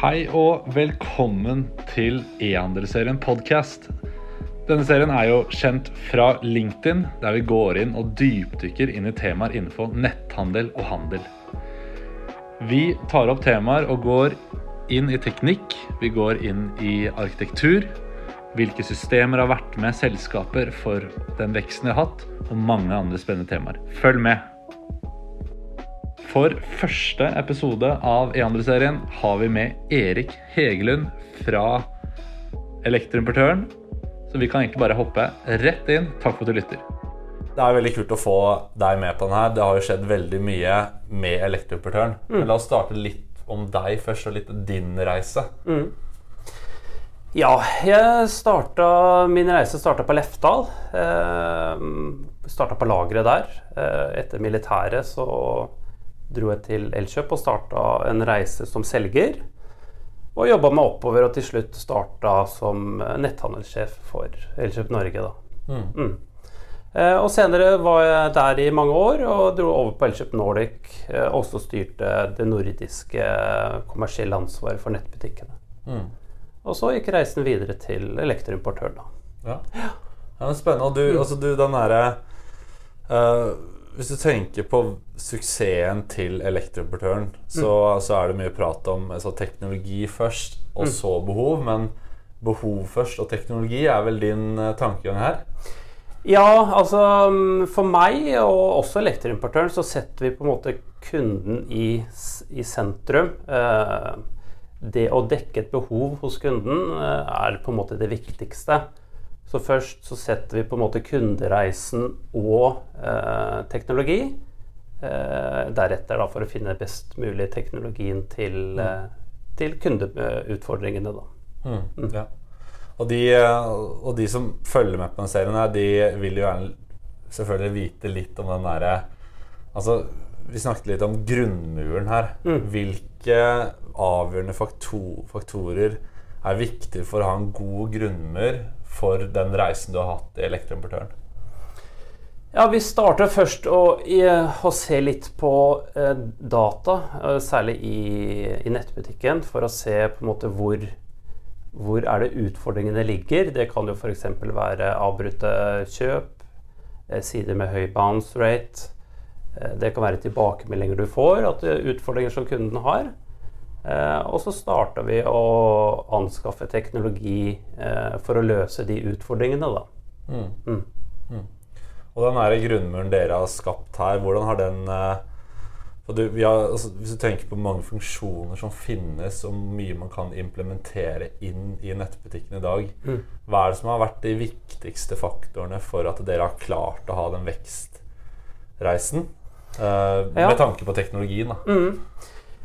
Hei og velkommen til E-handelsserien podcast. Denne serien er jo kjent fra LinkedIn, der vi går inn og dypdykker inn i temaer innenfor netthandel og handel. Vi tar opp temaer og går inn i teknikk, vi går inn i arkitektur, hvilke systemer har vært med selskaper for den veksten de har hatt, og mange andre spennende temaer. Følg med! For første episode av E-handelsserien har vi med Erik Hegelund fra Elektroimportøren. Så vi kan egentlig bare hoppe rett inn. Takk for at du lytter. Det er veldig kult å få deg med på den her. Det har jo skjedd veldig mye med Elektroimportøren. Men la oss starte litt om deg først, og litt din reise. Ja, jeg starta, min reise starta på Lefdal. Eh, starta på lageret der. Eh, etter militæret så dro jeg til Elkjøp og starta en reise som selger. Og jobba meg oppover og til slutt starta som netthandelssjef for Elkjøp Norge. Da. Mm. Eh, og senere var jeg der i mange år og dro over på Elkjøp Nordic. Eh, også styrte det nordiske kommersielle ansvaret for nettbutikkene. Og så gikk reisen videre til elektroimportør. da. Ja. ja, er Spennende. Og du, altså du den derre eh, Hvis du tenker på suksessen til elektroimportøren, så, så er det mye prat om altså, teknologi først, og så behov. Men behov først og teknologi er vel din uh, tankegang her? Ja, altså mm, for meg, og også elektroimportøren, så setter vi på en måte kunden i, i sentrum. Eh, det å dekke et behov hos kunden eh, er på en måte det viktigste. Så først så setter vi på en måte kundereisen og eh, teknologi. Eh, deretter da for å finne best mulig teknologien til, eh, til kundeutfordringene, da. Mm. Ja. Og, de, eh, og de som følger med på den serien, her, de vil jo gjerne selvfølgelig vite litt om den derre Altså, vi snakket litt om grunnmuren her. Hvilke avgjørende faktor, faktorer er viktig for å ha en god grunnmur for den reisen du har hatt i elektroimportøren? Ja, Vi starter først å, å se litt på eh, data, eh, særlig i, i nettbutikken, for å se på en måte hvor, hvor er det utfordringene ligger. Det kan jo f.eks. være avbrutte kjøp, eh, sider med høy bounce rate. Eh, det kan være tilbakemeldinger du får, at det er utfordringer som kunden har. Eh, og så starta vi å anskaffe teknologi eh, for å løse de utfordringene, da. Og den her grunnmuren dere har skapt her, hvordan har den eh, du, vi har, altså, Hvis du tenker på mange funksjoner som finnes, og mye man kan implementere inn i nettbutikken i dag, hva er det som har vært de viktigste faktorene for at dere har klart å ha den vekstreisen? eh, Ja. Med tanke på teknologien, da.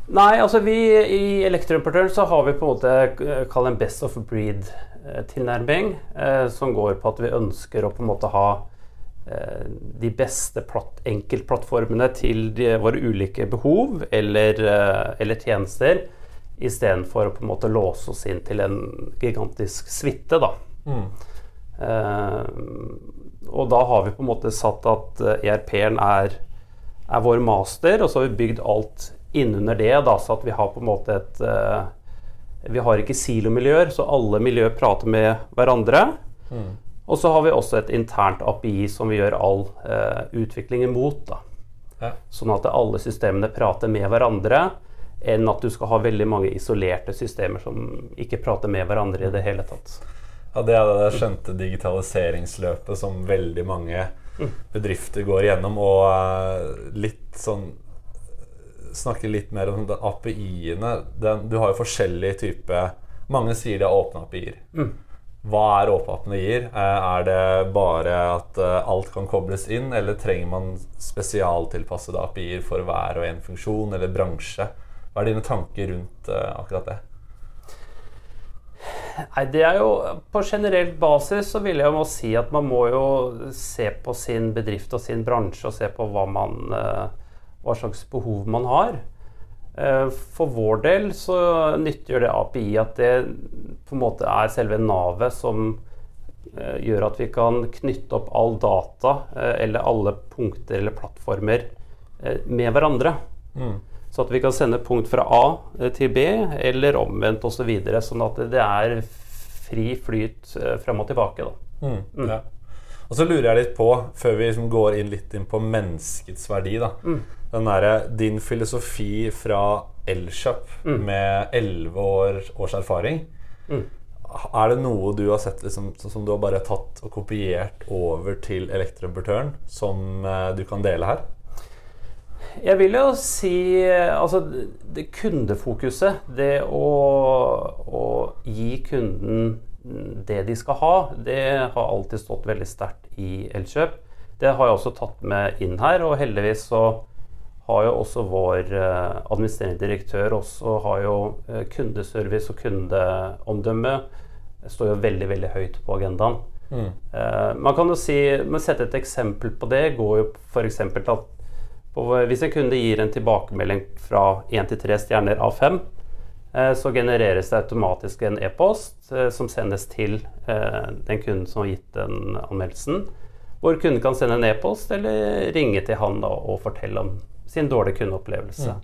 Nei, altså vi i Elektroimportøren så har vi på en måte eh, kall en best of breed-tilnærming, eh, som går på at vi ønsker å på en måte ha eh, de beste platt, enkeltplattformene til de, våre ulike behov eller, eh, eller tjenester, istedenfor å på en måte låse oss inn til en gigantisk suite, da. Eh, og da har vi på en måte satt at eh, ERP-en er, er vår master, og så har vi bygd alt innunder det, da, så at vi har på en måte et uh, Vi har ikke silomiljøer, så alle miljøer prater med hverandre. Og så har vi også et internt API som vi gjør all uh, utvikling imot. Ja. Sånn at alle systemene prater med hverandre, enn at du skal ha veldig mange isolerte systemer som ikke prater med hverandre i det hele tatt. Ja, Det er det skjønte digitaliseringsløpet som veldig mange bedrifter går igjennom. Og eh, litt sånn Snakke litt mer om API-ene. Du har jo forskjellige typer Mange sier de har åpne API-er. Hva er åpne API-er? Eh, Er det bare at eh, alt kan kobles inn, eller trenger man spesialtilpassede API-er for hver og en funksjon eller bransje? Hva er dine tanker rundt eh, akkurat det? Nei, det er jo På generell basis så vil jeg jo si at man må jo se på sin bedrift og sin bransje og se på hva, man, hva slags behov man har. Eh, For vår del så nyttiggjør det API at det på en måte er selve navet som eh, gjør at vi kan knytte opp all data eh, eller alle punkter eller plattformer med hverandre. Så at vi kan sende punkt fra A til B, eller omvendt osv. Så videre, sånn at det er fri flyt frem og tilbake. Da. Mm, ja. Og så lurer jeg litt på, før vi liksom går inn litt inn på menneskets verdi da. Den derre Din filosofi fra Elkjøp med elleve år, års erfaring. Er det noe du har sett liksom, som du har bare tatt og kopiert over til elektroimportøren, som eh, du kan dele her? Jeg vil jo si altså det kundefokuset, det å, å gi kunden det de skal ha, det har alltid stått veldig sterkt i Elkjøp. Det har jeg også tatt med inn her, og heldigvis så har jo også vår eh, administrerende direktør også har jo eh, kundeservice og kundeomdømme står jo veldig, veldig høyt på agendaen. Eh, man kan jo si, men sette et eksempel på det går jo f.eks. til at på, hvis en kunde gir en tilbakemelding fra 1 til 3 stjerner av 5, eh, så genereres det automatisk en e-post eh, som sendes til eh, den kunden som har gitt den anmeldelsen. Hvor kunden kan sende en e-post eller ringe til han da, og fortelle om sin dårlige kundeopplevelse.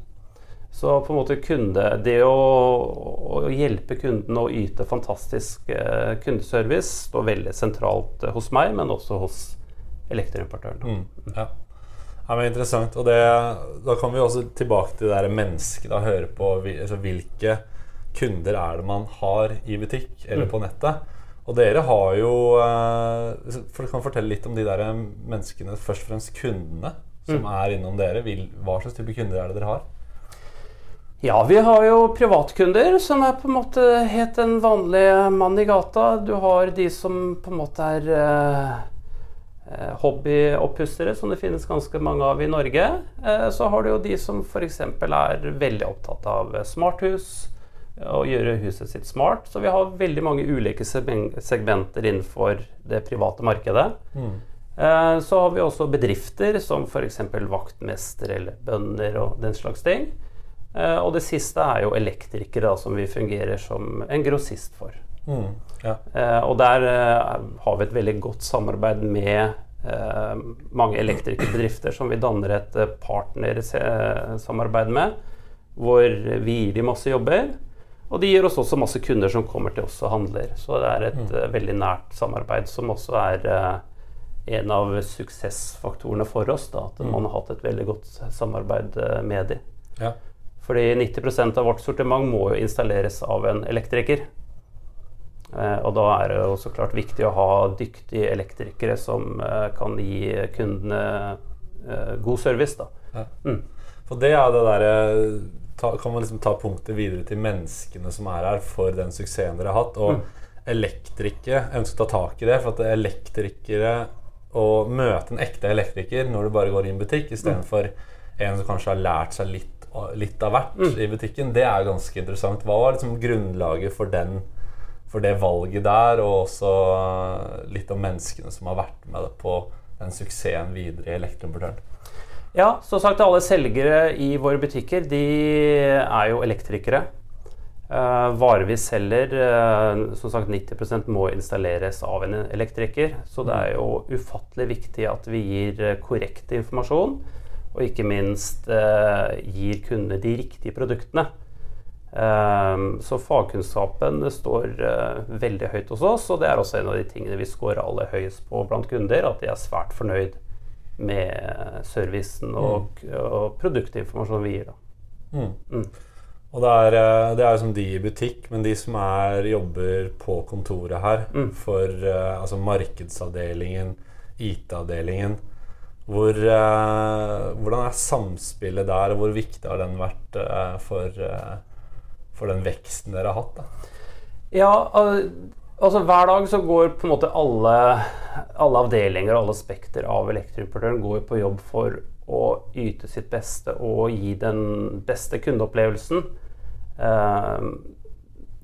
Så på en måte kunde, det å, å hjelpe kunden å yte fantastisk eh, kundeservice står veldig sentralt eh, hos meg, men også hos elektroimportøren. Mm, ja. ja, men Interessant. Og det, da kommer vi også tilbake til det der mennesket. Da, høre på altså, hvilke kunder er det man har i butikk eller på nettet. Og dere har jo eh, for Du kan fortelle litt om de der menneskene, først og fremst kundene, som er innom dere. Vil, hva slags type kunder er det dere har? Ja, vi har jo privatkunder, som er på en måte helt en vanlig mann i gata. Du har de som på en måte er eh, eh, hobbyoppussere, som det finnes ganske mange av i Norge. Eh, så har du jo de som f.eks. er veldig opptatt av smarthus og gjøre huset sitt smart. Så vi har veldig mange ulike segmenter innenfor det private markedet. Eh, Så har vi også bedrifter som f.eks. vaktmester eller bønder og den slags ting. Eh, Og det siste er jo elektrikere, da, som vi fungerer som en grossist for. Mm, ja. Eh, Og der eh, har vi et veldig godt samarbeid med eh, mange elektrikerbedrifter som vi danner et eh, partnersamarbeid med. Hvor vi gir dem masse jobber. Og de gir oss også masse kunder som kommer til oss og handler. Så det er et mm. veldig nært samarbeid som også er eh, en av suksessfaktorene for oss. Da, at man har hatt et veldig godt samarbeid eh, med dem. Ja. Fordi 90 av vårt sortiment må jo installeres av en elektriker. Eh, og da er det jo så klart viktig å ha dyktige elektrikere som eh, kan gi kundene eh, god service. Da. Ja. Mm. For det er det derre Kan man liksom ta punktet videre til menneskene som er her for den suksessen dere har hatt. Og elektrikere Jeg ønsker å ta tak i det. For at elektrikere Å møte en ekte elektriker når du bare går i en butikk, istedenfor en som kanskje har lært seg litt, litt av hvert i butikken, det er ganske interessant. Hva var liksom grunnlaget for den for det valget der, og også litt om menneskene som har vært med på den suksessen videre i elektroimportøren? Ja, som sagt, alle selgere i våre butikker de er jo elektrikere. Uh, varer vi selger, uh, som sagt 90% må installeres av en elektriker. Så det er jo ufattelig viktig at vi gir eh, korrekt informasjon. Og ikke minst gir kundene de riktige produktene. Så fagkunnskapen står veldig høyt hos oss, og det er også en av de tingene vi scorer aller høyest på blant kunder. At de er svært fornøyd med servicen og, og produktinformasjonen vi gir. Da. Mm. Og det er, eh, det er som de i butikk, men de som er, jobber på kontoret her for uh, altså markedsavdelingen, IT-avdelingen hvor, uh, Hvordan er samspillet der, og hvor viktig har den vært uh, for, for den veksten dere har hatt? Da? Ja, altså hver dag så går på en måte alle, alle avdelinger og alle spekter av elektroimportøren går på jobb for å yte sitt beste og gi den beste kundeopplevelsen. Eh,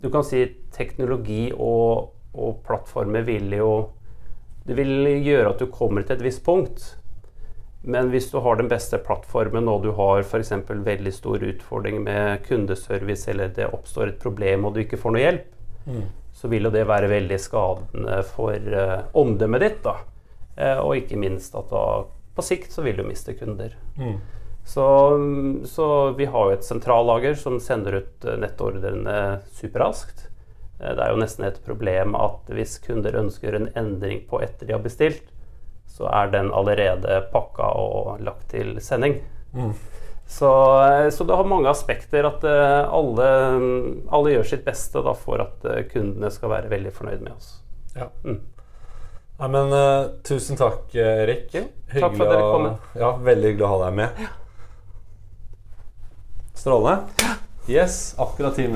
du kan si teknologi og, og plattformer vil jo Det vil gjøre at du kommer til et visst punkt. Men hvis du har den beste plattformen og du har f.eks. veldig stor utfordring med kundeservice, eller det oppstår et problem og du ikke får noe hjelp, så vil jo det være veldig skadende for uh, omdømmet ditt. da. Uh, og ikke minst at da på sikt så vil du miste kunder. Så, så vi har jo et sentrallager som sender ut eh, nettordrene superraskt. Eh, Det er jo nesten et problem at hvis kunder ønsker en endring på etter de har bestilt, så er den allerede pakka og lagt til sending. Så, eh, så det har mange aspekter at alle, alle gjør sitt beste da, for at kundene skal være veldig fornøyd med oss. Ja. Mm. Nei, men uh, tusen takk, Erik. Jo, takk for at dere kom med. Ja, veldig hyggelig å ha deg med. Strålende. Yes, akkurat ti minutter.